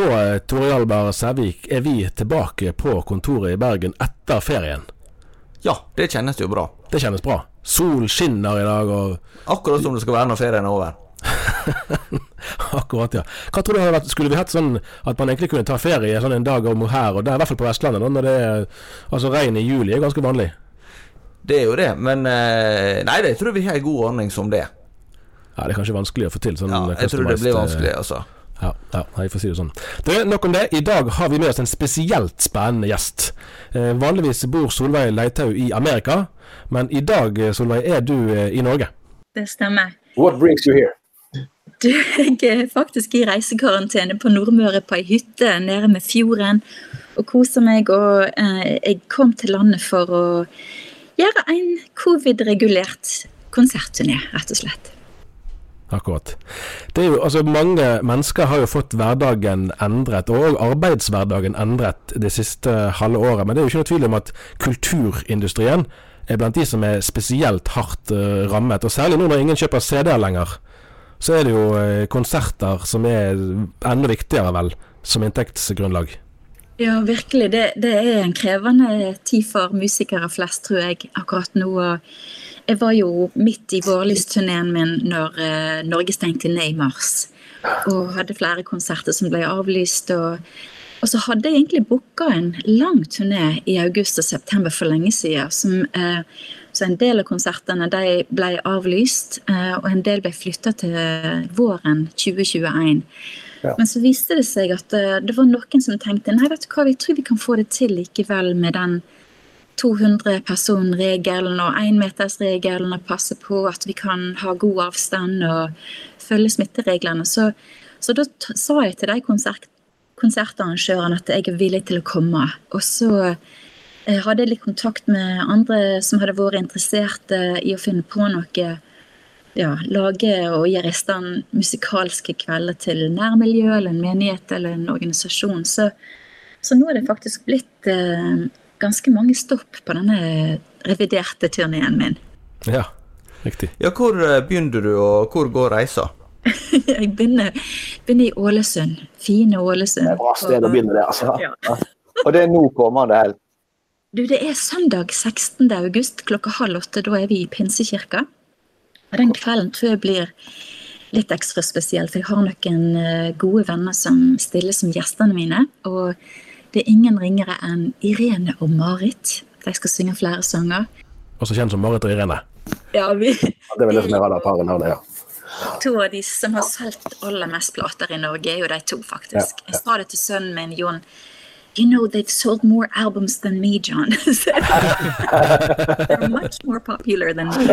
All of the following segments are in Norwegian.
Da, Tore Alberg Sævik, er vi tilbake på kontoret i Bergen etter ferien. Ja, det kjennes jo bra. Det kjennes bra. Sol skinner i dag, og Akkurat som det skal være når ferien er over. Akkurat, ja. Hva tror du hadde vært, Skulle vi hatt sånn at man egentlig kunne ta ferie sånn en dag om her og der, i hvert fall på Vestlandet, når det er Altså regn i juli er ganske vanlig. Det er jo det, men eh, Nei, det tror vi har en god ordning som det. Ja, Det er kanskje vanskelig å få til sånn Ja, jeg tror det blir eh, vanskelig, altså. Ja, ja, jeg får si det sånn. Det er nok om det. I dag har vi med oss en spesielt spennende gjest. Eh, vanligvis bor Solveig Leithaug i Amerika, men i dag, eh, Solveig, er du eh, i Norge. Det stemmer. What brings you here? Du, jeg er faktisk i reisekarantene på Nordmøre på ei hytte nede med fjorden og koser meg. Og eh, jeg kom til landet for å gjøre en covid-regulert konsertturné, rett og slett. Akkurat. Det er jo, altså Mange mennesker har jo fått hverdagen endret, og arbeidshverdagen endret det siste halve året. Men det er jo ikke noe tvil om at kulturindustrien er blant de som er spesielt hardt uh, rammet. Og særlig nå når ingen kjøper CD-er lenger, så er det jo uh, konserter som er enda viktigere, vel, som inntektsgrunnlag. Ja, virkelig. Det, det er en krevende tid for musikere flest, tror jeg, akkurat nå. og Jeg var jo midt i vårlysturneen min når uh, Norge stengte ned i mars. Og hadde flere konserter som ble avlyst. Og, og så hadde jeg egentlig booka en lang turné i august og september for lenge siden. Som, uh, så en del av konsertene de ble avlyst, uh, og en del ble flytta til våren 2021. Ja. Men så viste det seg at det var noen som tenkte nei, vet du hva, vi tror vi kan få det til likevel med den 200-person-regelen og énmetersregelen og passe på at vi kan ha god avstand og følge smittereglene. Så, så da sa jeg til de konsert konsertarrangørene at jeg er villig til å komme. Og så jeg hadde jeg litt kontakt med andre som hadde vært interessert eh, i å finne på noe ja, lage og gjøre i stand musikalske kvelder til nærmiljø eller en menighet eller en organisasjon. Så, så nå er det faktisk blitt eh, ganske mange stopp på denne reviderte turneen min. Ja, riktig. Ja, hvor eh, begynner du, og hvor går reisa? Jeg begynner, begynner i Ålesund. Fine Ålesund. Det er et bra sted å begynne det, altså. Ja. Ja. Og det er nå kommende helg. Du, det er søndag 16. august klokka halv åtte. Da er vi i Pinsekirka. Og den kvelden tror jeg blir litt ekstra spesiell, for jeg har noen eh, gode venner som stiller som gjestene mine. Og det er ingen ringere enn Irene og Marit. De skal synge flere sanger. Også kjent som Marit og Irene. Ja, vi Det er vel det som er radarparet her, ja. To av de som har solgt aller mest plater i Norge, er jo de to, faktisk. Ja, ja. Jeg sa det til sønnen min, Jon. You know they've sold more albums than me, John. They're much more popular than me.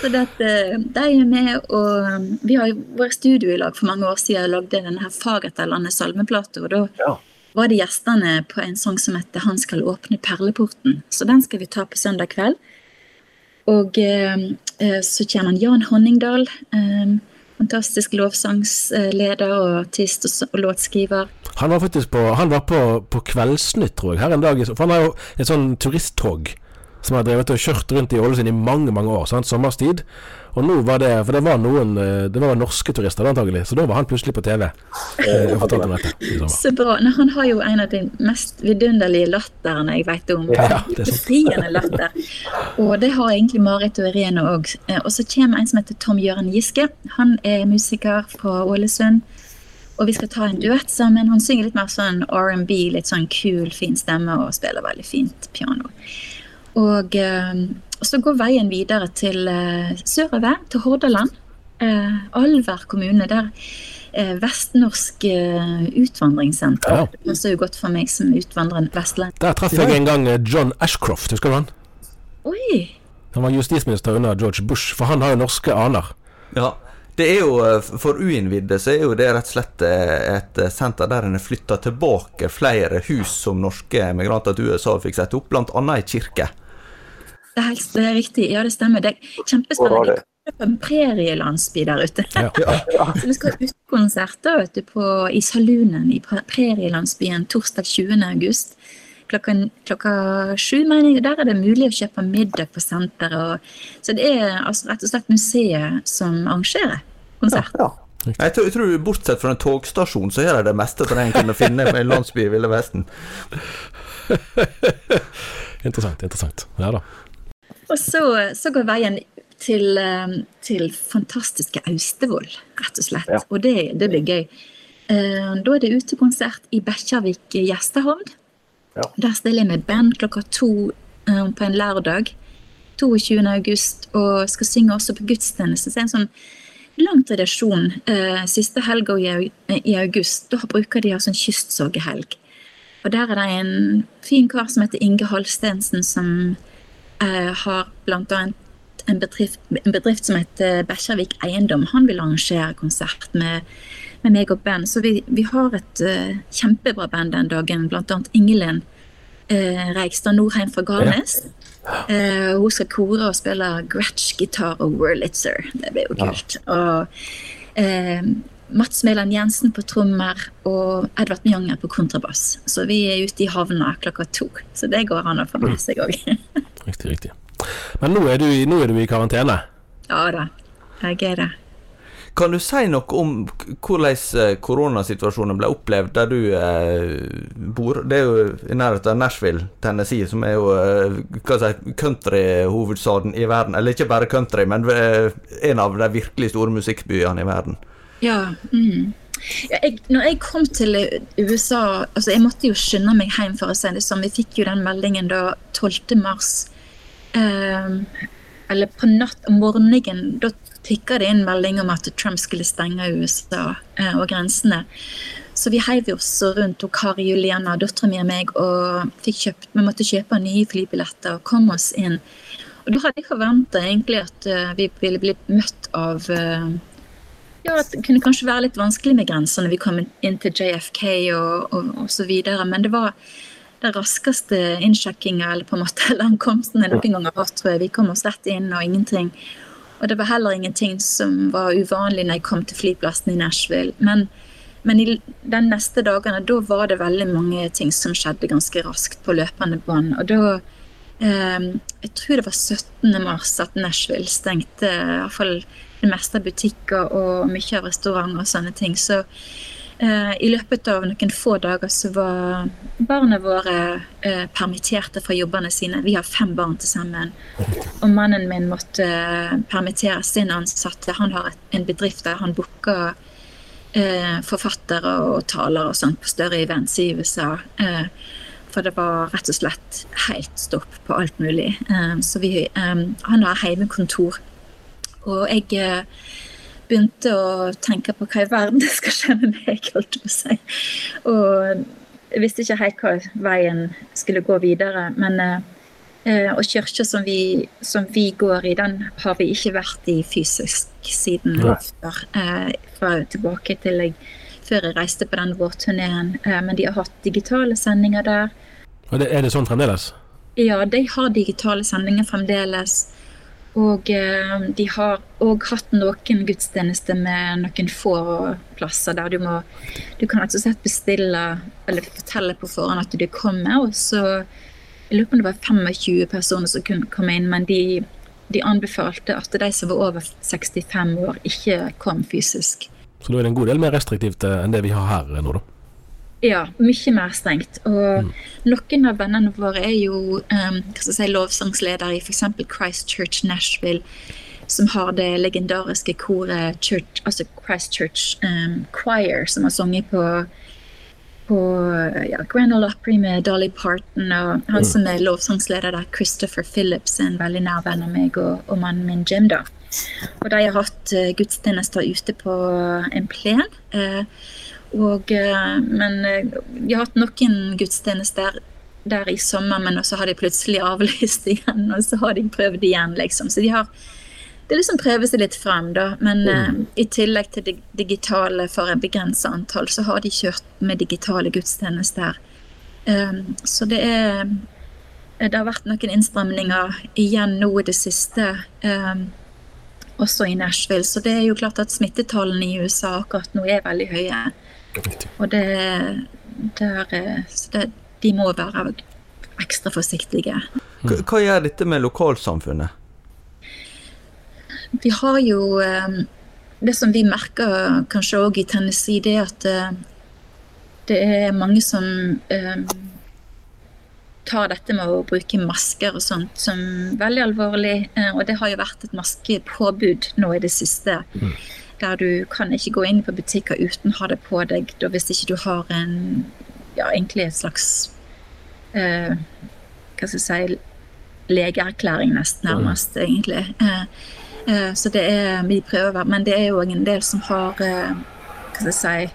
Så det eh, de er med, og um, vi har jo vært studio i lag for mange år siden og lagde denne her Fagertallandet salmeplate. Og da Ja. Var det gjestene på en sang som heter 'Han skal åpne perleporten'. Så den skal vi ta på søndag kveld. Og eh, eh, så kommer Jan Honningdal. Eh, fantastisk lovsangsleder og artist og, og låtskriver. Han var faktisk på, han var på, på Kveldsnytt, tror jeg, her en dag. For han har jo et sånn turisttog som har drevet og kjørt rundt i Ålesund i mange, mange år. Sant? Sommerstid. Og nå var det For det var noen eh, Det var norske turister, antagelig. Så da var han plutselig på TV. Eh, og fortalte om dette. Så bra. Nei, han har jo en av de mest vidunderlige latterne jeg vet om. Ja, det. Befriende latter. Og det har egentlig Marit og Irene òg. Og så kommer en som heter Tom Jørgen Giske. Han er musiker fra Ålesund. Og vi skal ta en duett sammen. Han synger litt mer sånn R&B, litt sånn kul, fin stemme og spiller veldig fint piano. Og eh, så går veien videre til eh, sørover, til Hordaland. Eh, Alver kommune, der Vestnorsk utvandringssenter. Ja. Det passer jo godt for meg som utvandrende vestlending. Der traff jeg en gang John Ashcroft, husker du han? Oi! Han var justisminister under George Bush, for han har jo norske aner. Ja. Det er jo, For uinnvidde så er jo det rett og slett et senter der en har flytta tilbake flere hus som norske emigranter til USA fikk sette opp, bl.a. ei kirke. Det er, helt, det er riktig. Ja, det stemmer. Det er kjempespennende. det? Er en prærielandsby der ute. Ja. Så vi skal ha utekonsert i Saloonen i prærielandsbyen torsdag 20. august. Klokka, klokka sju, mener jeg. Der er det mulig å kjøpe middag på senteret. og- Så det er altså rett og slett museet som arrangerer konsert. Ja. Jeg tror, jeg tror Bortsett fra en togstasjon, så er det det meste som en kunne finne i en landsby i Ville Vesten. Interessant, interessant. Ja da. Og så, så går veien til, eh, til fantastiske Austevoll, rett og slett. Ja. Og det, det blir gøy. Eh, Da er det utekonsert i Bekkjarvik gjestehavn. Ja. Der stiller jeg med band klokka to eh, på en lørdag. 22. august, og skal synge også på gudstjeneste. Så det er en sånn lang tradisjon. Siste helga i, august, da bruker de altså sånn kystsorgehelg. Og der er det en fin kar som heter Inge Halstensen, som eh, har annet en bedrift, en bedrift som heter Bekkjarvik Eiendom. Han vil arrangere konsert med, med meg og band. Så vi, vi har et uh, kjempebra band den dagen, annet Ingelin uh, Reigstad Nordheim fra Garnes. Eh, hun skal kore og spille Gretsch-gitar og Wurlitzer. Det blir jo kult. Og uh, Mats Mæland Jensen på trommer og Edvard Mjanger på kontrabass. Så vi er ute i havna klokka to. Så det går an å få med seg òg. Riktig, riktig. Men nå er du, i- nå er du i karantene. ja da, jeg er det. Kan du si noe om hvordan eh, koronasituasjonen ble opplevd der du eh, bor? Det er jo i nærheten av Nashville, Tennessee, som er jo eh, si, countryhovedstaden i verden. Eller ikke bare country, men eh, en av de virkelig store musikkbyene i verden. Ja. Mm. Ja, jeg, når jeg kom til USA altså Jeg måtte jo skynde meg hjem, for å si det sånn. Vi fikk jo den meldingen da 12. mars. Eh, eller på natt om morgenen. Da tikka det inn melding om at Trump skulle stenge USA eh, og grensene. Så vi heiv oss rundt og Kari Juliana, dattera mi og meg, og kjøpt, vi måtte kjøpe nye flybilletter og komme oss inn. Og da hadde jeg forventa egentlig at eh, vi ville bli møtt av eh, ja, det kunne kanskje være litt vanskelig med grenser når vi kom inn til JFK og, og, og så videre, men det var den raskeste innsjekkinga eller på en måte eller ankomsten jeg noen gang har hatt, tror jeg. Vi kom oss rett inn og ingenting. Og det var heller ingenting som var uvanlig når jeg kom til flyplassen i Nashville. Men, men i den neste dagene, da var det veldig mange ting som skjedde ganske raskt på løpende bånd. Og da eh, Jeg tror det var 17. mars at Nashville stengte i hvert fall det meste av butikker og mye av restauranter og sånne ting. Så i løpet av noen få dager så var barna våre eh, permitterte fra jobbene sine. Vi har fem barn til sammen. Og mannen min måtte eh, permittere sin ansatte. Han har en bedrift der han booker eh, forfattere og talere og sånt på større events i USA. Eh, for det var rett og slett helt stopp på alt mulig. Eh, så vi, eh, han har hjemmekontor. Og jeg eh, begynte å tenke på hva i verden det skal skje med meg, holdt jeg på å si. Og jeg visste ikke helt hva veien skulle gå videre. Men eh, eh, og kirka som, vi- som vi går i, den har vi ikke vært i fysisk siden Nei. før. Eh, fra tilbake til jeg før jeg reiste på den vårturneen. Men de har hatt digitale sendinger der. Er det sånn fremdeles? Ja, de har digitale sendinger fremdeles. Og eh, de har òg hatt noen gudstjenester med noen få plasser der du må Du kan rett og slett bestille eller fortelle på forhånd at du kommer, og så Jeg lurer på om det var 25 personer som kunne komme inn, men de, de anbefalte at de som var over 65 år, ikke kom fysisk. Så da er det en god del mer restriktivt eh, enn det vi har her nå, da. Ja, mye mer strengt. Og noen av vennene våre er jo um, hva skal jeg si, lovsangsleder i f.eks. Christchurch Nashville, som har det legendariske koret Church, altså Christchurch um, Choir, som har sunget på på ja, Grand Ole Opry med Dolly Parton, og han som er lovsangsleder der, Christopher Phillips, er en veldig nær venn av meg og, og mannen min Jim. da. Og de har hatt uh, gudstjenester ute på en plen. eh, og, eh, men vi har hatt noen gudstjenester der i sommer, men så har de plutselig avlyst igjen, og så har de prøvd igjen, liksom. Så de har det liksom prøver seg litt frem, da. Men eh, i tillegg til det digitale for en begrenset antall, så har de kjørt med digitale gudstjenester. Um, så det er Det har vært noen innstramninger igjen nå i det siste. Um, også i Nashville. Så det er jo klart at smittetallene i USA akkurat nå er veldig høye. Og det, der, det, de må være ekstra forsiktige. Hva, hva gjør dette med lokalsamfunnet? Vi har jo eh, Det som vi merker kanskje òg i Tennessee, det er at eh, det er mange som eh, tar dette med å bruke masker og sånt som veldig alvorlig. Og det har jo vært et maskepåbud nå i det siste. Der du kan ikke gå inn på butikker uten å ha det på deg da hvis ikke du har en ja, egentlig et slags eh, Hva skal jeg si legeerklæring, nesten nærmest, egentlig. Eh, eh, så det er Vi prøver, men det er jo en del som har eh, Hva skal jeg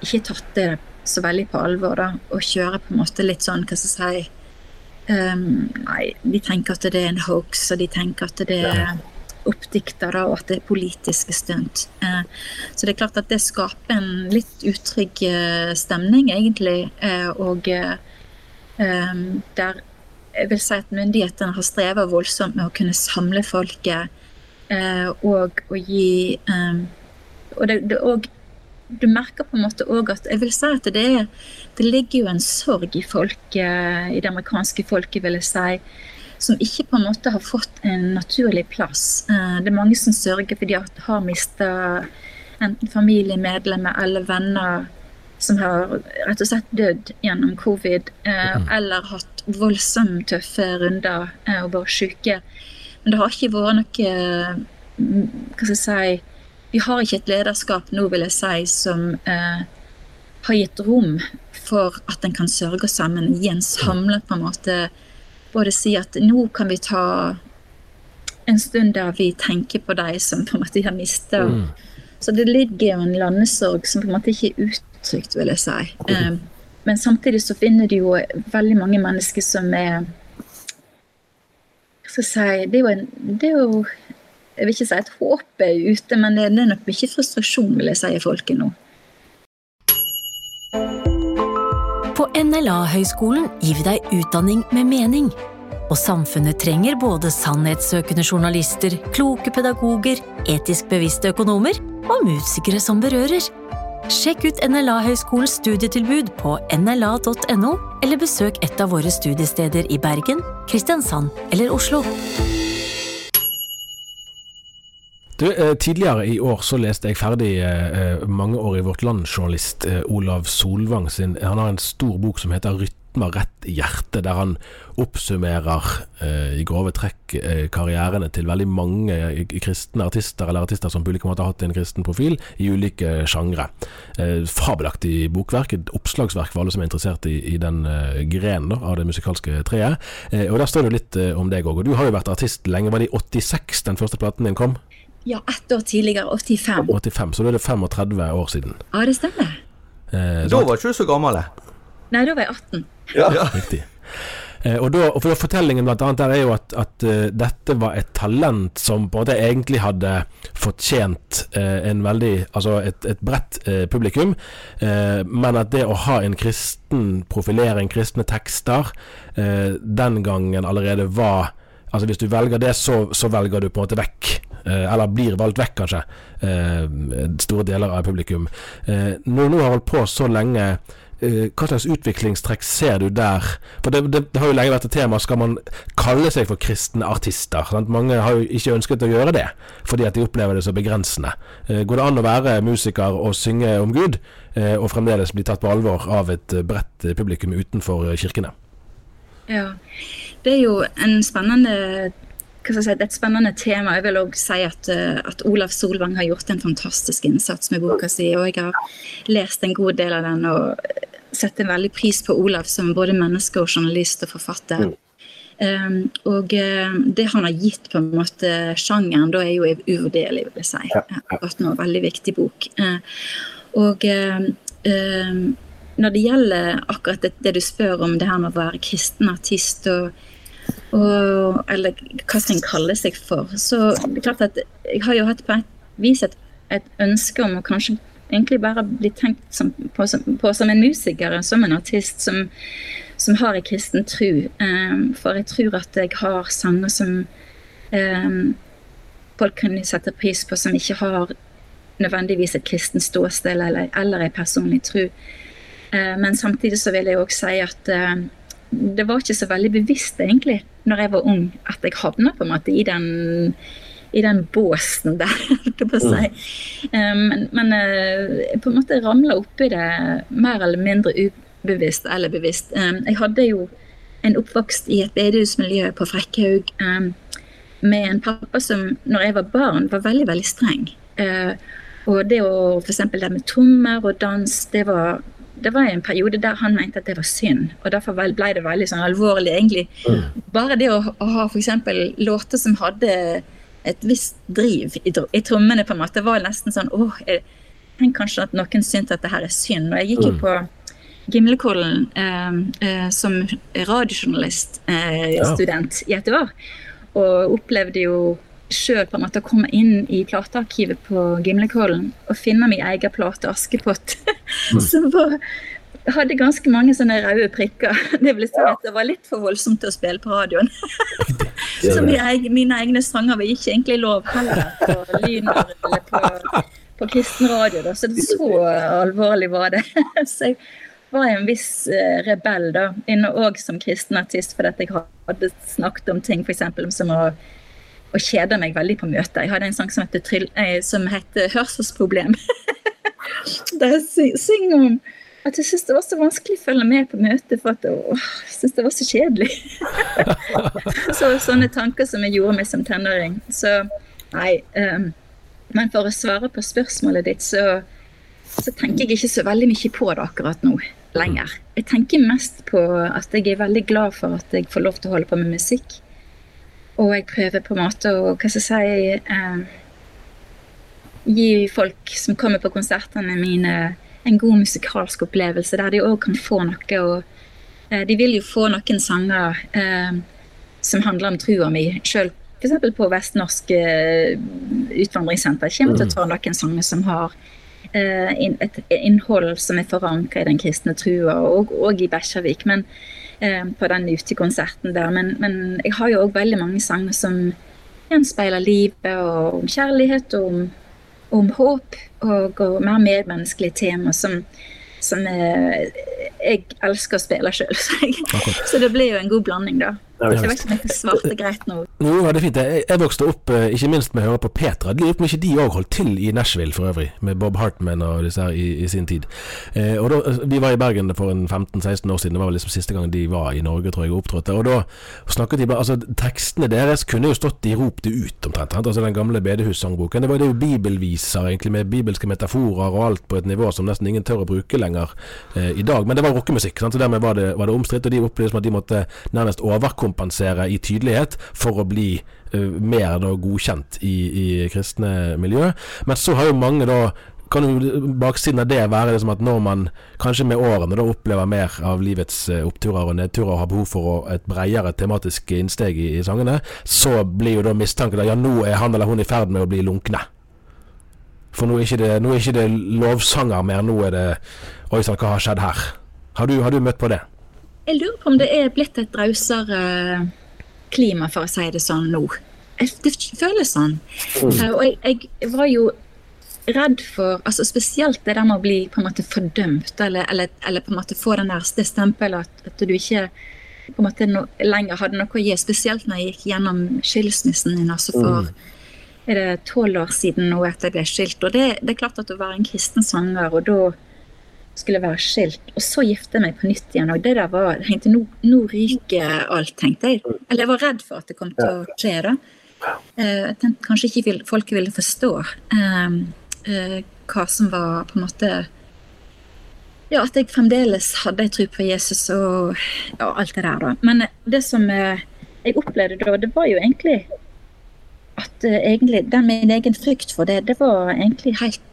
si ikke tatt det så veldig på alvor, da. Og kjører på en måte litt sånn, hva skal jeg si Um, Nei, de tenker at det er en hoax, og de tenker at det er oppdikta, da, og at det er politiske stunt. Eh, så det er klart at det skaper en litt utrygg eh, stemning, egentlig. Eh, og der jeg vil si at myndighetene har streva voldsomt med å kunne samle folket og å gi Og det, det og, du merker på en måte òg at Jeg vil si at det, det ligger jo en sorg i folket, i det amerikanske folket, vil jeg si, som ikke på en måte har fått en naturlig plass. Eh, Det er mange som sørger fordi de har mista enten familiemedlemmer eller venner som har rett og slett dødd gjennom covid, eh, eller hatt voldsomt tøffe runder eh, og vært syke. Men det har ikke vært noe mm, Hva skal jeg si Vi har ikke et lederskap nå, vil jeg si, som eh, har gitt rom for at en kan sørge sammen, gi en samlet på en måte Både si at nå kan vi ta en stund der vi tenker på de som på en måte har mista Så det ligger jo en landesorg som på en måte ikke er uttrykt, vil jeg si. Eh, men samtidig så finner du jo veldig mange mennesker som er Hva skal jeg si Det er jo, en, det er jo Jeg vil ikke si at håpet er ute, men det, det er nok mye frustrasjon, vil jeg si, i folket nå. På NLA-høgskolen gir vi deg utdanning med mening. Og samfunnet trenger både sannhetssøkende journalister, kloke pedagoger, etisk bevisste økonomer og musikere som berører. Sjekk ut NLA-høyskolens studietilbud på nla.no, eller besøk et av våre studiesteder i Bergen, Kristiansand eller Oslo. Du, eh, tidligere i år så leste jeg ferdig eh, år i Vårt Land-journalist eh, Olav Solvang sin Han har en stor bok som heter 'Rytmer rett i hjertet', der han oppsummerer eh, i grove trekk eh, karrierene til veldig mange eh, kristne artister, eller artister som på ulike måter har hatt en kristen profil, i ulike sjangre. Eh, fabelaktig bokverk, et oppslagsverk for alle som er interessert i, i den eh, grenen av det musikalske treet. Eh, og Der står det litt eh, om deg òg. Du har jo vært artist lenge. Var det i 86 den første platen din kom? Ja, ett år tidligere. 85. 85, så da er det 35 år siden. Ja, det stemmer. Eh, Da var ikke du så gammel. jeg. Nei, da var jeg 18. Riktig. Eh, og, da, og for Fortellingen blant annet der er jo at, at uh, dette var et talent som på en måte egentlig hadde fortjent uh, en veldig Altså et, et bredt uh, publikum, men at det å ha en kristen profilering, kristne tekster, den gangen allerede var Altså Hvis du velger det, så, så velger du på en måte vekk eller blir valgt vekk, kanskje, store deler av publikum. når du har holdt på så lenge, Eh, hva slags utviklingstrekk ser du der? For det, det, det, har jo lenge vært et tema. Skal man kalle seg for kristne artister? Sant? Mange har jo ikke ønsket å gjøre det, fordi at de opplever det så begrensende. Eh, går det an å være musiker og synge om Gud, eh, og fremdeles bli tatt på alvor av et bredt publikum utenfor kirkene? Ja, det er jo en spennende Si, det er et spennende tema. Jeg vil også si at, at, Olav Solvang har gjort en fantastisk innsats med boka si. og Jeg har lest en god del av den og setter veldig pris på Olav som både menneske og journalist og forfatter. Mm. Um, og uh, det han har gitt på en måte sjangeren, da er jo uvurderlig, vil jeg si. Ja, ja. Akkurat en veldig viktig bok. Uh, og uh, når det gjelder akkurat det, det, du spør om, det her med å være kristen artist og, og eller hva som en kaller seg for, så det er klart at jeg har jo hatt på et vis et, et ønske om å kanskje egentlig bare bli tenkt som, på, som, på, som, en musiker, som en artist som, som har en kristen tro. Um, for jeg tror at jeg har sanger som um, folk kunne sette pris på, som ikke har nødvendigvis et kristent ståsted eller, eller en personlig tro. Uh, men samtidig så vil jeg òg si at uh, det var ikke så veldig bevisst, egentlig, når jeg var ung, at jeg havna på en måte i den i den båsen der, holdt jeg på å si. Mm. Men, men jeg på en måte ramla oppi det mer eller mindre ubevisst eller bevisst. Jeg hadde jo en oppvokst i et bedehusmiljø på Frekkhaug med en pappa som når jeg var barn, var veldig, veldig streng. Eh, og det å f.eks. det med trommer og dans, det var det var en periode der han mente at det var synd. Og derfor ble det veldig sånn alvorlig, egentlig. Mm. Bare det å, å ha f.eks. låter som hadde et visst driv i, i trommene, på en måte. Var nesten sånn åh, jeg, Tenk kanskje at noen syntes at det her er synd. Og jeg gikk jo mm. på Gimlekollen eh, eh, som radiojournaliststudent eh, ja. i et år. Og opplevde jo sjøl komme inn i platearkivet på Gimlekollen og finne min egen plate, 'Askepott', mm. som var hadde ganske mange sånne røde prikker. Det vil si at det var litt for voldsomt å spille på radioen. Så mine egne sanger var ikke egentlig lov heller på Lyner eller på, på kristen radio. Da. Så så alvorlig var det. Så jeg var en viss eh, rebell da, inne òg som kristen artist, fordi jeg hadde snakket om ting f.eks. som å og kjeder meg veldig på møter. Jeg hadde en sang som heter, eh, heter 'Hørselsproblem'. Der jeg synger om at jeg syntes det var så vanskelig å følge med på møtet, for at å, jeg syntes det var så kjedelig. så Sånne tanker som jeg gjorde meg som tenåring. Så nei. Um, men for å svare på spørsmålet ditt, så, så, tenker jeg ikke så veldig mye på det akkurat nå lenger. Jeg tenker mest på at jeg er veldig glad for at jeg får lov til å holde på med musikk. Og jeg prøver på en måte å hva skal jeg si eh, Gi folk som kommer på konsertene mine en god musikalsk opplevelse der de òg kan få noe. og eh, De vil jo få noen sanger eh, som handler om trua mi. Selv f.eks. på Vestnorsk eh, utvandringssenter kommer til å ta noen sanger som har eh, et innhold som er forankra i den kristne trua, og, og i Bekkjarvik. Men på den utekonserten der. Men, men jeg har jo òg veldig mange sanger som gjenspeiler livet og om kjærlighet og om om håp og, og mer medmenneskelige tema som, som jeg, jeg elsker å spille sjøl. Så, så det blir jo en god blanding, da. Jeg var ikke noe svart svarte greit nå. Jo, ja, det er fint. Jeg, jeg vokste opp eh, ikke minst med å høre på Petra. Lurer på om ikke de òg holdt til i Nashville for øvrig, med Bob Hartman og disse her i, i sin tid. Eh, og da, Vi var i Bergen for en 15-16 år siden, det var vel liksom siste gang de var i Norge, tror jeg, og opptrådte. Og da snakket de bare Altså, tekstene deres kunne jo stått i Rop det ut, omtrent. Altså den gamle bedehussangboken. Det var jo bibelviser, egentlig, med bibelske metaforer og alt på et nivå som nesten ingen tør å bruke lenger eh, i dag. Men det var rockemusikk, så dermed var det, var det omstridt, og de opplevde som at de måtte nærmest overkomme overkompensere i tydelighet for å bli uh, mer da, godkjent i, i kristne miljø. Men så har jo mange da kan jo baksiden av det være liksom at når man kanskje med årene da opplever mer av livets eh, oppturer og nedturer og har behov for et bredere tematisk innsteg i, i sangene, så blir jo da mistanken at ja, nå er han eller hun i ferd med å bli lunkne. For nå er ikke det, nå er ikke det lovsanger mer, nå er det Oi sann, hva har skjedd her? Har du, har du møtt på det? Jeg lurer på om det er blitt et rausere klima, for å si det sånn, nå. Det føles sånn. Eh, Og jeg, jeg var jo redd for altså Spesielt det der med å bli på en måte fordømt, eller, eller, eller på en måte få den der, det stempelet at, at du ikke på en måte no, lenger hadde noe å gi. Spesielt når jeg gikk gjennom skilsmissen min, altså for er det tolv år siden nå at jeg ble skilt. Og det, det er klart at å være en kristen sanger, og da skulle være skilt, og så gifte meg på nytt igjen. Og det der var tenkte nå, nå ryker alt, tenkte jeg. Eller jeg var redd for at det kom til å skje, da. Eh, Jeg tenkte kanskje ikke vil, folk ville forstå eh, eh, hva som var på en måte Ja, at jeg fremdeles hadde en tro på Jesus og ja, alt det der, da. Men det som eh, jeg opplevde da, det var jo egentlig at eh, egentlig den min egen frykt for det, det var egentlig helt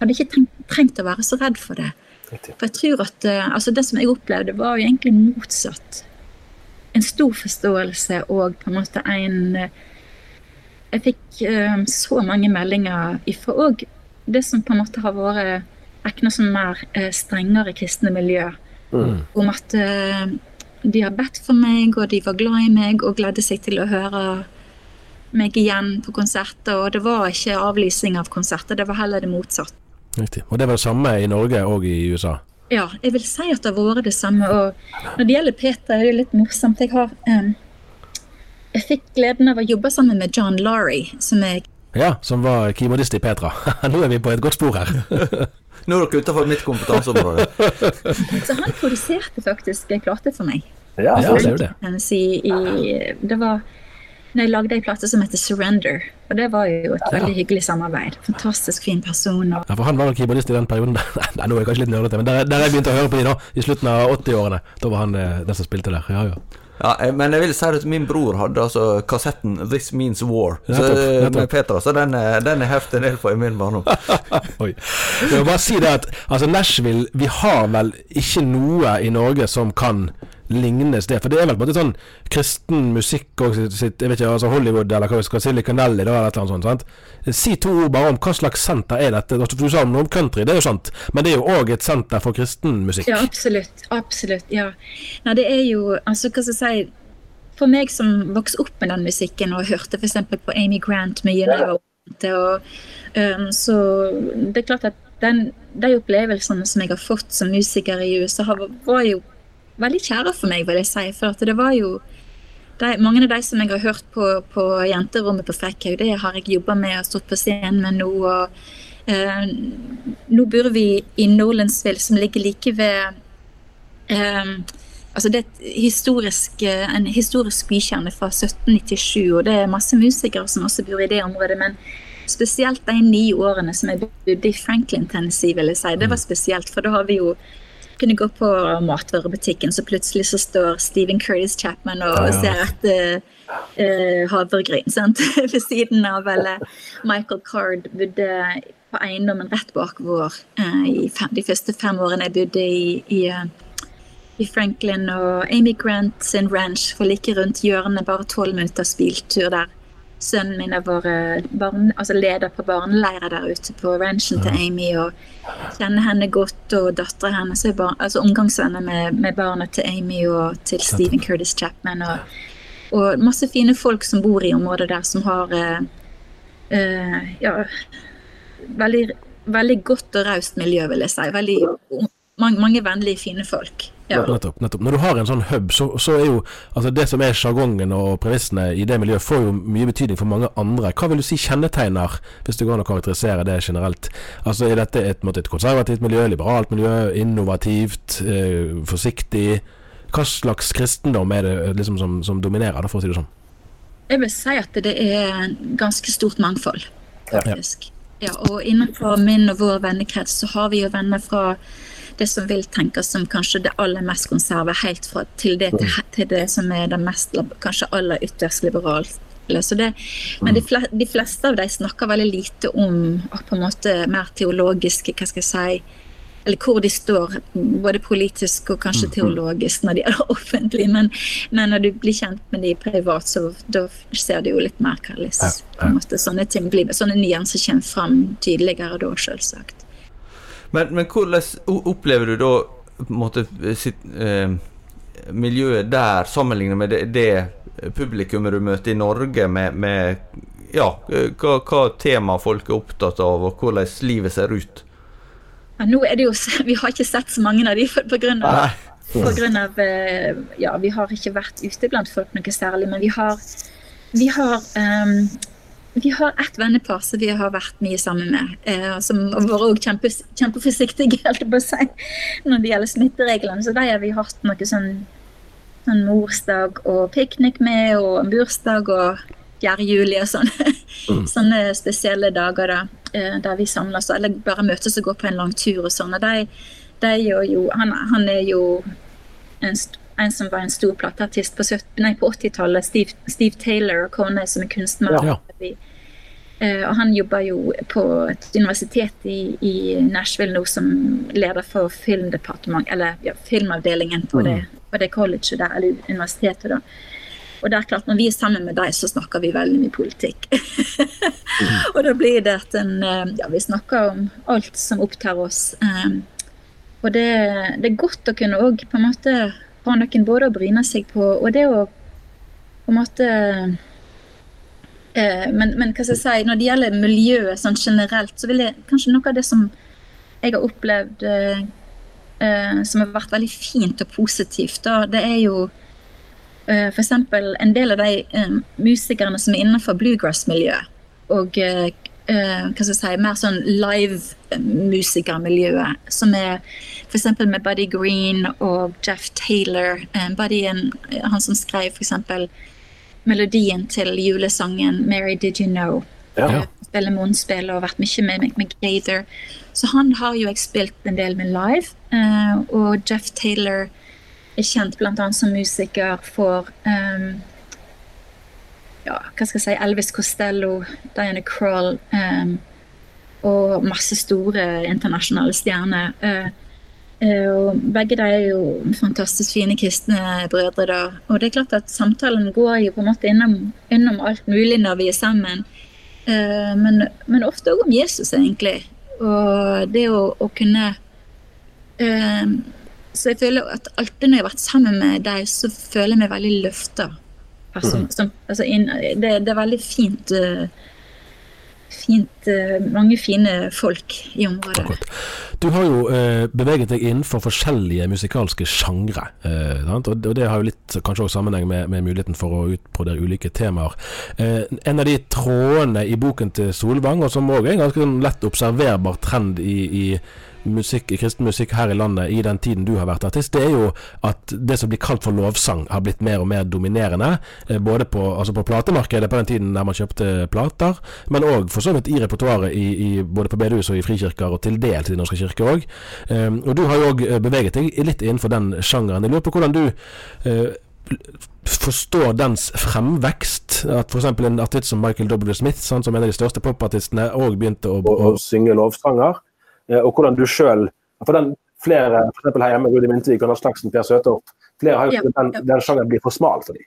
Hadde ikke trengt, trengt å være så redd for det. For jeg tror at eh, altså Det som jeg opplevde, var jo egentlig motsatt. En stor forståelse og på en måte en eh, Jeg fikk um, så mange meldinger ifra òg det som på en måte har vært regna som mer strengere kristne miljø. Om at uh, de har bedt for meg, og de var glad i meg og gledde seg til å høre meg igjen på konserter. Og det var ikke avlysning av konserter, det var heller det motsatte. Riktig. Og det var det samme i Norge og i USA? Ja, jeg vil si at det har vært det samme. Og når det gjelder Peter, er det litt morsomt. Jeg har um, Jeg fikk gleden av å jobbe sammen med John Laurie, som er Ja, som var keyboardist i Petra. Nå er vi på et godt spor her. Nå er dere utenfor mitt kompetanseområde. Så han produserte faktisk plater plate for meg. Ja, Ja, det er jo det. I, i, det var når jeg lagde en plate som heter Surrender. Og det var jo et veldig hyggelig samarbeid. Fantastisk fin person. Og Ja, for han var jo keyboardist i den perioden. Nei, nå er jeg kanskje litt nerdete, men der, der jeg begynte å høre på de nå, i slutten av 80-årene. Da var han eh, den som spilte der. Ja, ja. Ja, eh, men jeg vil si at min bror hadde altså kassetten 'This Means War' så, Nettopp, eh, nettopp. med Petra, så den, den er heftig en del for i min barndom. Oi. Jeg vil bare si det at altså Nashville Vi har vel ikke noe i Norge som kan lignes det. For det er vel på en måte sånn kristen musikk og sitt, jeg vet ikke, altså Hollywood eller hva vi skal Silicon Valley eller et eller annet sånt. sant? Si to ord bare om hva slags senter er dette. Altså, Du sa noe om country, det er jo sant. Men det er jo òg et senter for kristen musikk. Ja, absolutt. Absolutt. Ja. Nei, det er jo Altså, hva skal jeg si For meg som vokste opp med den musikken og hørte f.eks. på Amy Grant mye da jeg um, så Det er klart at den, de opplevelsene som jeg har fått som musiker i USA, var jo veldig kjære for meg, vil jeg si. For at det var jo de, mange av de som jeg har hørt på, på jenterommet på Frekkhaug, det har jeg jobba med og stått på scenen med nå. og eh, Nå bor vi i Nolensville, som ligger like ved eh, Altså det er historisk, eh, en historisk bykjerne fra 1797, og det er masse musikere som også bor i det området. Men spesielt de ni årene som jeg bodde i Franklin, Tennessee, vil jeg si, det var spesielt. For da har vi jo kunne gå på matvarebutikken, så plutselig så står Stephen Curtis Chapman og ser etter uh, havregryn sant? ved siden av. Eller Michael Card bodde på eiendommen rett bak vår uh, i fem, de første fem årene jeg bodde i, i, uh, i Franklin. Og Amy Grant sin ranch for like rundt hjørnet, bare tolv minutters biltur der. Sønnen min har vært barn, altså leder på barneleirer der ute på ranchen til Amy. og kjenner henne godt, og dattera hennes er bar altså omgangsvenner med, med barna til Amy og til Stephen Curtis Chapman. Og, og masse fine folk som bor i området der, som har uh, uh, ja, veldig, veldig godt og raust miljø, vil jeg si. Veldig, mange, mange vennlige, fine folk. Ja. Nettopp, nettopp. Når du har en sånn hub, så, så er jo altså det som er sjargongen og premissene i det miljøet, får jo mye betydning for mange andre. Hva vil du si kjennetegner, hvis det går an å karakterisere det generelt? Altså Er dette et, måte, et konservativt miljø, liberalt miljø, innovativt, eh, forsiktig? Hva slags kristendom er det liksom, som, som dominerer, da, for å si det sånn? Jeg vil si at det er ganske stort mangfold, faktisk. Ja, og innenfor min og vår vennekrets så har vi jo venner fra det som vil tenkes som kanskje det aller mest konserve, helt fra til det, til, til det som er det mest, kanskje aller ytterst liberale. Så det, men de, fle, de fleste av dem snakker veldig lite om på en måte mer teologiske hva skal jeg si, eller hvor de står, både politisk og kanskje teologisk når de er offentlige. Men, men når du blir kjent med de privat, så da ser du jo litt mer hva slags ja, ja. sånne ting blir. Sånne nyanser kommer fram tydeligere da, selvsagt. Men, men hvordan opplever du da måte sitt, eh, miljøet der sammenlignet med det, det publikummet du møter i Norge, med, med ja, eh, hva, hva tema folk er opptatt av, og hvordan livet ser ut? Ja, nå er det jo, Vi har ikke sett så mange av de pga. på grunn av, eh, Ja, vi har ikke vært ute blant folk noe særlig, men vi har Vi har ehm, vi har ett vennepar som vi har vært mye sammen med, eh, som har vært også kjempe, kjempeforsiktige si, når det gjelder smittereglene. Så de har vi hatt noe sånn, sånn morsdag og piknik med, og en bursdag og 4. juli og sånn. Sånne spesielle dager da, eh, der vi samles, eller bare møtes og går på en lang tur og sånn. Og de, de jo, han, han er jo en, stor en som var en stor plateartist på, på 80-tallet, Steve, Steve Taylor, kone som er kunstner. Ja. Eh, og han jobber jo på et universitet i, i Nashville nå som leder for filmdepartement, eller ja, filmavdelingen på, det, på det colleget der, eller universitetet. da. Og det er klart, når vi er sammen med dem, så snakker vi veldig mye politikk. og da blir det at en, eh, ja, vi snakker om alt som opptar oss. Um, og det, det er godt å kunne òg på en måte ha noen både å bryne seg på, og det å på en måte men, men jeg si, når det gjelder miljøet sånn generelt, så vil jeg kanskje noe av det som jeg har opplevd eh, eh, som har vært veldig fint og positivt, da, det er jo eh, f.eks. en del av de eh, musikerne som er innenfor bluegrass-miljøet. Og eh, eh, hva skal jeg si, mer sånn live-musikermiljøet. Som er f.eks. med Buddy Green og Jeff Taylor. Eh, Buddy han som skrev f.eks. melodien til julesangen 'Mary Did You Know'. Ja. Spiller munnspill og vært mye med, med Gaither. Så han har jo jeg spilt en del med live. eh, og Jeff Taylor er kjent bl.a. som musiker for um, ja, hva skal jeg si, Elvis Costello, Diana Crawl um, og masse store internasjonale stjerner. Eh, eh, og begge de er jo fantastisk fine kristne brødre. da. Og det er klart at samtalen går jo på en måte innom, innom alt mulig når vi er sammen. Eh, men, men ofte òg om Jesus, egentlig. Og det å, å kunne eh, Så jeg føler at alltid når jeg har vært sammen med deg, så føler jeg meg veldig løfta. Altså, mm. altså det, det er veldig fint eh, Fint, eh, mange fine folk i området. Akkurat. Du har jo eh, beveget deg innenfor forskjellige musikalske sjangre. Eh, og det- har jo litt kanskje også sammenheng med, med muligheten for å utbrodere ulike temaer. Eh, en av de trådene i boken til Solvang, og som òg er en ganske sånn lett observerbar trend i, i musikk, kristen musikk her i landet i den tiden du har vært artist, det er jo at det som blir kalt for lovsang, har blitt mer og mer dominerende. Eh, både på, altså på platemarkedet på den tiden der man kjøpte plater, men òg for så vidt i repertoaret i, i, både på bedehus og i frikirker, og til dels i Den norske kirke òg. Eh, og du har jo òg beveget deg litt innenfor den sjangeren. Jeg lurer på hvordan du eh, forstår dens fremvekst. At f.eks. en artist som Michael W. Smith, sant, som en av de største popartistene, òg begynte å, å, å synge lovsanger. Eh, Og hvordan du sjøl For den flere, f.eks. her hjemme, Rudi Mintvik og Lars Slagsen, Per Søtorp, flere har jo Ja, den, den sjangeren blir for smal for dem.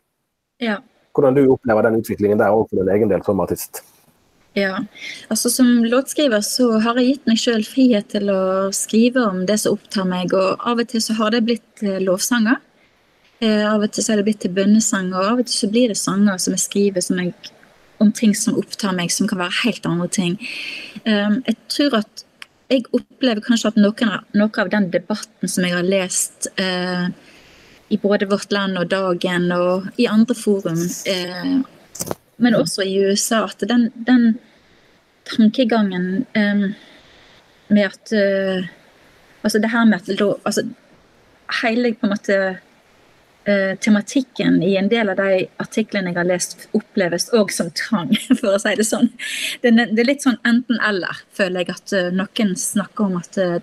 Ja. Hvordan du opplever den utviklingen der òg for din egen del som artist. Ja, altså Som låtskriver så har jeg gitt meg sjøl frihet til å skrive om det som opptar meg. og Av og til så har det blitt eh, lovsanger. Eh, av og til så har det blitt til bønnesanger. Og av og til så blir det sanger som jeg skriver som jeg, om ting som opptar meg, som kan være helt andre ting. Jeg tror at jeg opplever kanskje at noen noe av den debatten som jeg har lest eh, i både Vårt Land og Dagen og i andre forum, eh, men også i USA, at den, den tankegangen eh, med at eh, Altså det her med at altså, Hele på en måte eh, tematikken i en del av de artiklene jeg har lest, oppleves òg som trang, for å si det sånn. Det, det er litt sånn enten-eller, føler jeg, at eh, noen snakker om at eh,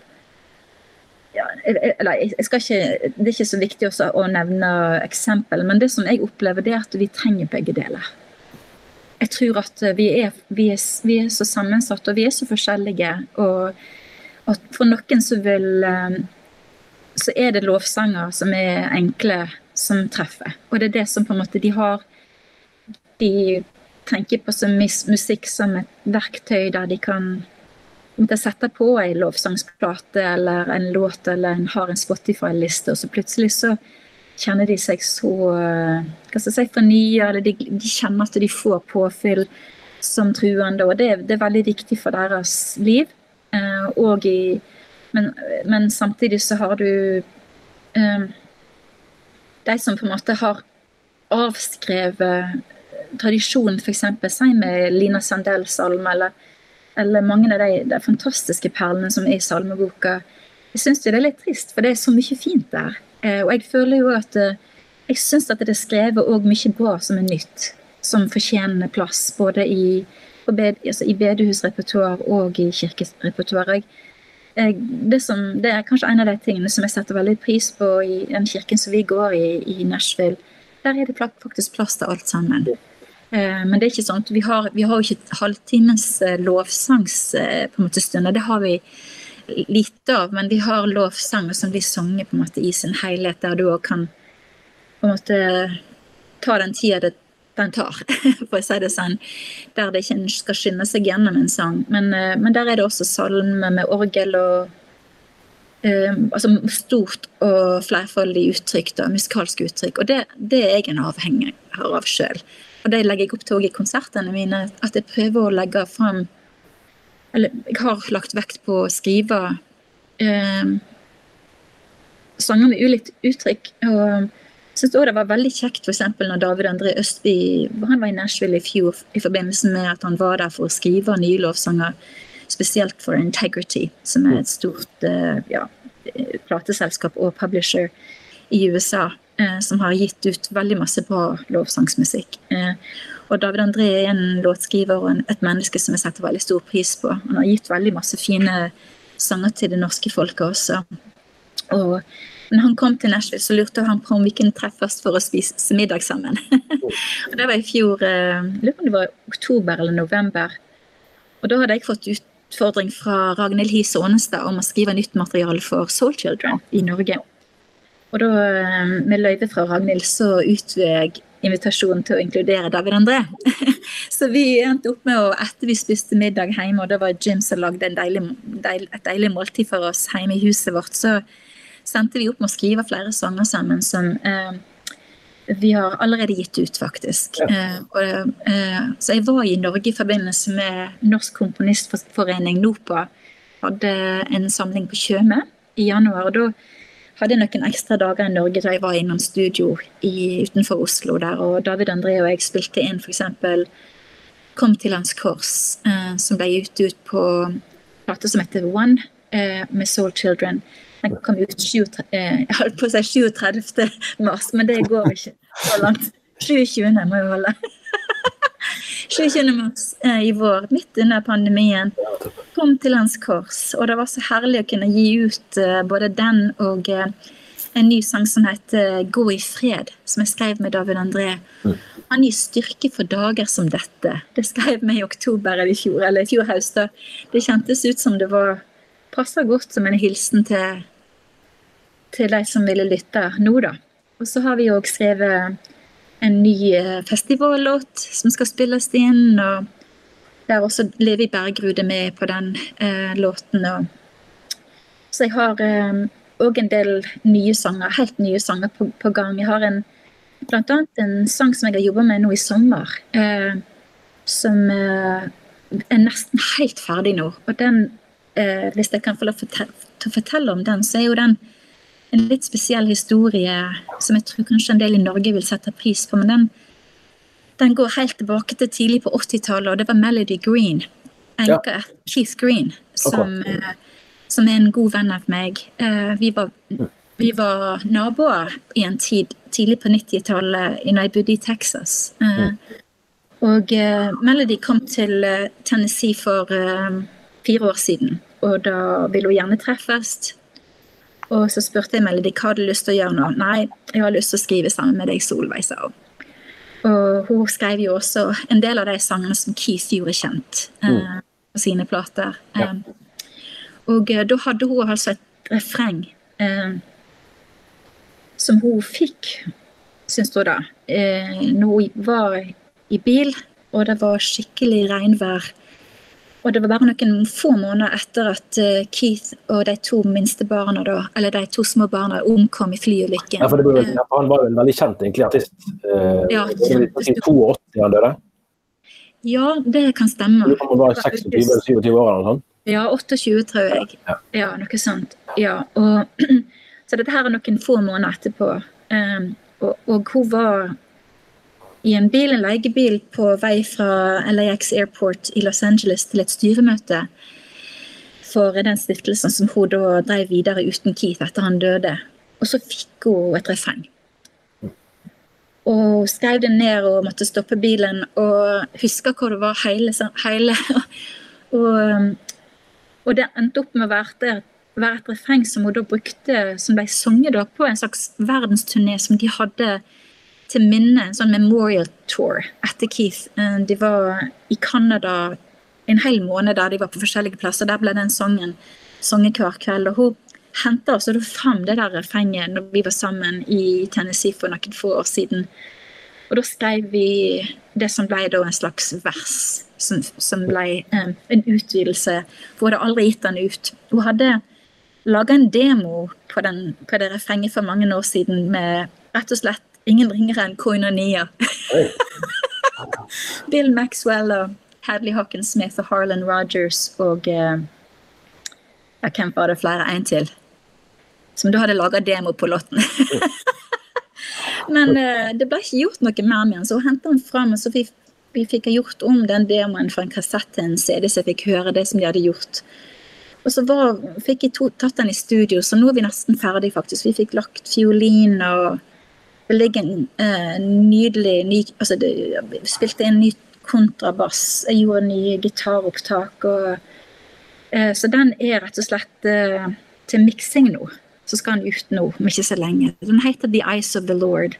ja, eller jeg skal ikke, Det er ikke så viktig også å nevne eksempel, men det som jeg opplever, det er at vi trenger begge deler. jeg tror at vi er, vi, er, vi er, så sammensatte og vi er så forskjellige. Og, at for noen så vil så er det lovsanger som er enkle, som treffer. Og det er det som på en måte de har De tenker på som musikk som et verktøy der de kan måtte sette på ei lovsangsplate eller en låt eller en, har en Spotify-liste, og så plutselig så kjenner de seg så hva skal jeg si, fornya, eller de, de, kjenner at de får påfyll som truende. Og det, det er veldig viktig for deres liv. Eh, i, men, men, samtidig så har du eh, de som på en måte har avskrevet tradisjonen, f.eks. si med Lina Sandells salme, eller, eller, mange av de, de, fantastiske perlene som er i salmeboka. Jeg syns det er litt trist, for det er så mye fint der. Eh, og jeg føler jo at eh, jeg syns at det er skrevet òg mye bra som er nytt, som fortjener plass. Både i, altså i bedehusrepertoar og i kirkerepertoar. Det, som, det er kanskje en av de tingene som jeg setter veldig pris på i den kirken som vi går i i Nashville. Der er det faktisk plass til alt sammen. Eh, men det er ikke sånn vi har, vi har jo ikke halvtimens lovsangsstunder. Det har vi lite av, men vi har lovsanger som blir sunget på en måte i sin helhet, der du òg kan på en måte ta den tida den tar, for å si det sånn. Der det ikke skal skynde seg gjennom en sang. Men, eh, men der er det også salme med orgel og um, altså stort og flerfoldig uttrykk, da, musikalsk uttrykk. Og det, det er jeg en avhengig av sjøl. Og det legger jeg opp til i konsertene mine, at jeg prøver å legge fram eller jeg har lagt vekt på å skrive um, sanger med ulikt uttrykk. og synes også Det var veldig kjekt for når David André Østby han var i Nashville i fjor i forbindelse med at han var der for å skrive nye lovsanger, spesielt for Integrity, som er et stort eh, ja, plateselskap og publisher i USA, eh, som har gitt ut veldig masse bra lovsangsmusikk. Eh, og David André er en låtskriver og et menneske som jeg setter veldig stor pris på. Han har gitt veldig masse fine sanger til det norske folket også. Og når han kom til Nashville, så lurte han på om vi kunne treffes for å spise middag sammen. og Det var i fjor, eh, lurer på om det var oktober eller november. Og da hadde jeg fått utfordring fra Ragnhild Hise Ånestad om å skrive nytt materiale for Soul Children i Norge. Og da, eh, med løyve fra Ragnhild, så utveg invitasjonen til å inkludere David André. så vi endte opp med å, etter vi spiste middag hjemme, og det var Jim som lagde deil, et deilig måltid for oss hjemme i huset vårt, så sendte vi opp med å skrive flere sanger sammen som eh, vi har allerede gitt ut, faktisk. Ja. Eh, og, eh, så jeg var i Norge i forbindelse med Norsk Komponistforening, NOPA, hadde en samling på Tjøme i januar. og da hadde jeg noen ekstra dager i Norge da jeg var innom studio i, utenfor Oslo der, og David André og jeg spilte inn f.eks. 'Kom til hans kors', eh, som ble gitt ut på plate som heter One, eh, med Soul Children. Den kom ut 37, eh, jeg holdt på å si 37. mars, men det går ikke så langt. 27. må jeg holde. 27. mars eh, i vår, midt under pandemien, kom til hans kors. Og det var så herlig å kunne gi ut eh, både den og en ny sang som heter 'Gå i fred', som jeg skrev med David André. Mm. Han gir styrke for dager som dette. Det skrev vi i oktober eller i fjor, eller i fjor høst. Det kjentes ut som det var passa godt som en hilsen til, til de som ville lytte nå, da. Og så har vi òg skrevet en ny eh, festivallåt som skal spilles inn. og Der også Levi Bergrud er med på den eh, låten. Og. Så jeg har òg eh, en del nye sanger, helt nye sanger på, på gang. Jeg har en, blant annet en sang som jeg har jobba med nå i sommer. Eh, som eh, er nesten helt ferdig nå. Og den, eh, hvis jeg kan få lov til å fortelle om den, så er jo den en litt spesiell historie som jeg tror kanskje en del i Norge vil sette pris på. Men den, den går helt tilbake til tidlig på 80-tallet, og det var Melody Green, enka ja. Keith Green, som, okay. som, er en god venn av meg. Eh, vi var, vi var naboer i en tid tidlig på 90-tallet da jeg bodde i Texas. Eh, mm. Og Melody kom til Tennessee for fire år siden. Og da ville hun gjerne treffes. Og så spurte jeg Melody hva hadde lyst til å gjøre nå. Nei, jeg har lyst til å skrive sammen med deg, Solveig, sa hun. Og hun skrev jo også en del av de sangene som Keith gjorde kjent eh, på sine plater. Ja. Um, og uh, da hadde hun altså et refreng uh, som hun fikk, syns hun da, når hun var i bil, og det var skikkelig regnvær. Og det var bare noen få måneder etter at eh, Keith og de to minste barna, da, eller de to små barna omkom i flyulykken. Ja, for det var, Eh, han var jo en veldig kjent egentlig, artist. Eh, Ja, kjempestor. 82 han døde. Ja, det kan stemme. Han var 26-27 år eller noe sånt. Ja, 28, tror jeg. Ja. Ja, noe sånt. Ja, og, så dette her er noen få måneder etterpå. Um, og, og hun var i en bil, en leiebil på vei fra LAX Airport i Los Angeles til et styremøte for den stiftelsen som hun da drev videre uten Keith etter han døde. Og så fikk hun et refreng. Og skrev det ned og måtte stoppe bilen og huska hva det var hele, hele og, og det endte opp med å være et, være et refreng som hun da brukte, som ble sunget på en slags verdensturné som de hadde til minne, en sånn memorial tour etter Keith. Eh, De var i Canada en hel måned der de var på forskjellige plasser. Der ble den sangen sunget hver kveld. Og hun henta altså da fram det der refrenget når vi var sammen i Tennessee for noen få år siden. Og da skrev vi det som ble da en slags vers, som, som ble um, en utvidelse. Hun hadde aldri gitt den ut. Hun hadde laga en demo på, den, på det refrenget for mange år siden med rett og slett ingen ringere enn Koinonia. Bill Maxwell og Hadley Hawkins Smith og Harlan Rogers og uh, hvem var det flere? En til. Som da hadde laga demo på låten. Men uh, det ble ikke gjort noe mer med den, så hun henta den fram. Og så vi, vi fikk gjort om den demoen fra en kassett til en CD, så jeg fikk høre det som de hadde gjort. Og så var, fikk jeg to, tatt den i studio, så nå er vi nesten ferdig, faktisk. Vi fikk lagt fiolin og Det ligger en uh, nydelig ny Altså, det, jeg spilte en ny kontrabass, jeg gjorde nye gitaropptak og uh, Så den er rett og slett uh, til miksing nå. Så skal den ut nå om ikke så lenge. Den heter The Eyes of the Lord.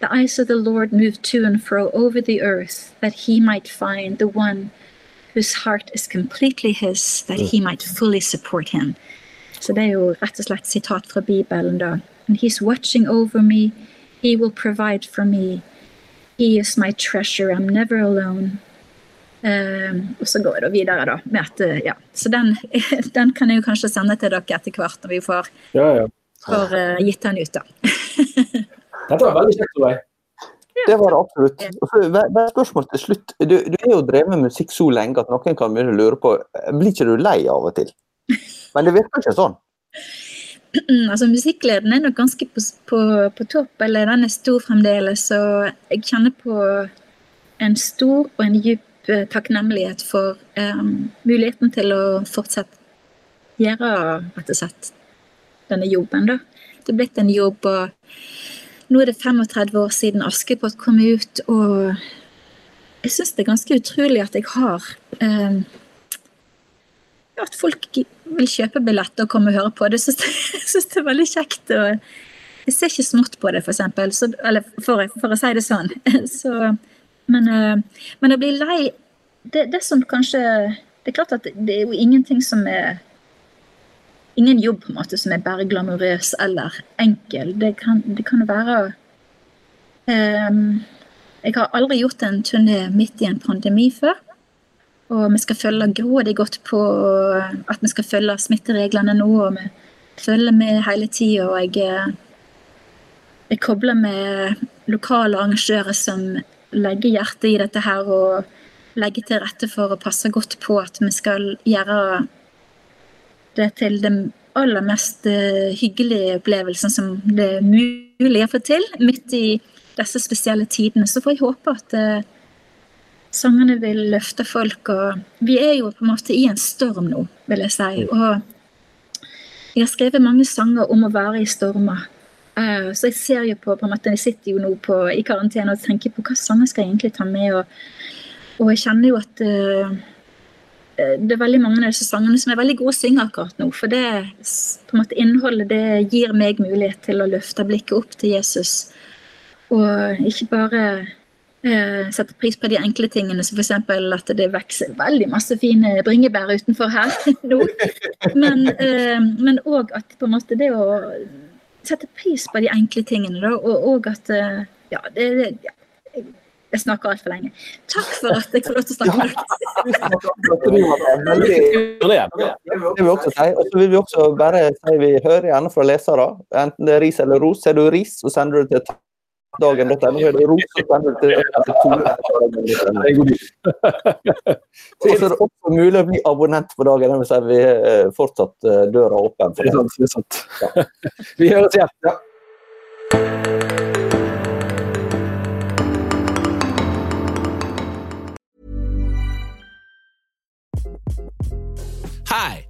The eyes of the Lord move to and fro over the earth, that he might find the one whose heart is completely his, that he might fully support him. Så det er jo rett og slett sitat fra Bibelen, da. And he's watching over me, he will provide for me. He is my treasure, I'm never alone. Um, og så går jeg da videre, da. Med at, eh, ja. Så den, den kan jeg jo kanskje sende til dere etter hvert, når vi får, Ja, ja. får uh, gitt den ut, da. Dette var veldig kjekt, tror jeg. Det var det absolutt. Hva er et spørsmål til slutt. Du, du er jo drevet med musikk så lenge at noen kan begynne å lure på Blir ikke du lei av og til? Men det virker ikke sånn. altså Musikkgleden er nok ganske på, på, på topp, eller den er stor fremdeles. Og jeg kjenner på en stor og en dyp eh, takknemlighet for eh, muligheten til å fortsette gjøre rett og slett denne jobben. da. Det er blitt en jobb, og nå er det 35 år siden Askepott kom ut, og jeg syns det er ganske utrolig at jeg har eh, at folk vil kjøpe billetter og komme og høre på det. Jeg syns, det er veldig kjekt. Jeg ser ikke smått på det, for eksempel. Så, eller for, for, å si det sånn. Så, men, eh, men å bli lei det, det som kanskje Det er klart at det er jo ingenting som er Ingen jobb på en måte som er bare glamorøs eller enkel. Det kan, kan være um, Jeg har aldri gjort en turné midt i en pandemi før. Og vi skal følge grådig godt på at vi skal følge smittereglene nå. Og vi følger med hele tida. Og jeg, eh, jeg kobler med lokale arrangører som legger hjertet i dette her og legger til rette for å passe godt på at vi skal gjøre det til den aller mest eh, hyggelige opplevelsen som det er mulig å få til midt i disse spesielle tidene. Så får jeg håpe at eh, sangene vil løfte folk. Og vi er jo på en måte i en storm nå, vil jeg si. Og jeg har skrevet mange sanger om å være i stormer. Eh, så jeg ser jo på, på en måte, jeg sitter jo nå på, i karantene og tenker på hva sanger skal jeg egentlig ta med. Og, og jeg kjenner jo at uh, det er veldig mange av disse sangene som er veldig gode å synge akkurat nå. For det på en måte innholdet det gir meg mulighet til å løfte blikket opp til Jesus. Og ikke bare Eh, setter pris på de enkle tingene, som f.eks. at det vokser veldig masse fine bringebær utenfor her nå. Men òg at på en måte det å sette pris på de enkle tingene, da, og, og at Ja, det, ja, jeg snakker altfor lenge. Takk for at jeg får lov til å snakke med dere. Det vil også si. Og så vil vi også bare si vi hører gjerne fra lesere. Enten det er ris eller ros. Ser du ris, så sender du det til dagen.no. Er det til så er det også mulig å bli abonnent på dagen. Det vil si vi har fortsatt døra åpen. Det er sant. Det er sant. Vi høres igjen. Ja. Hi,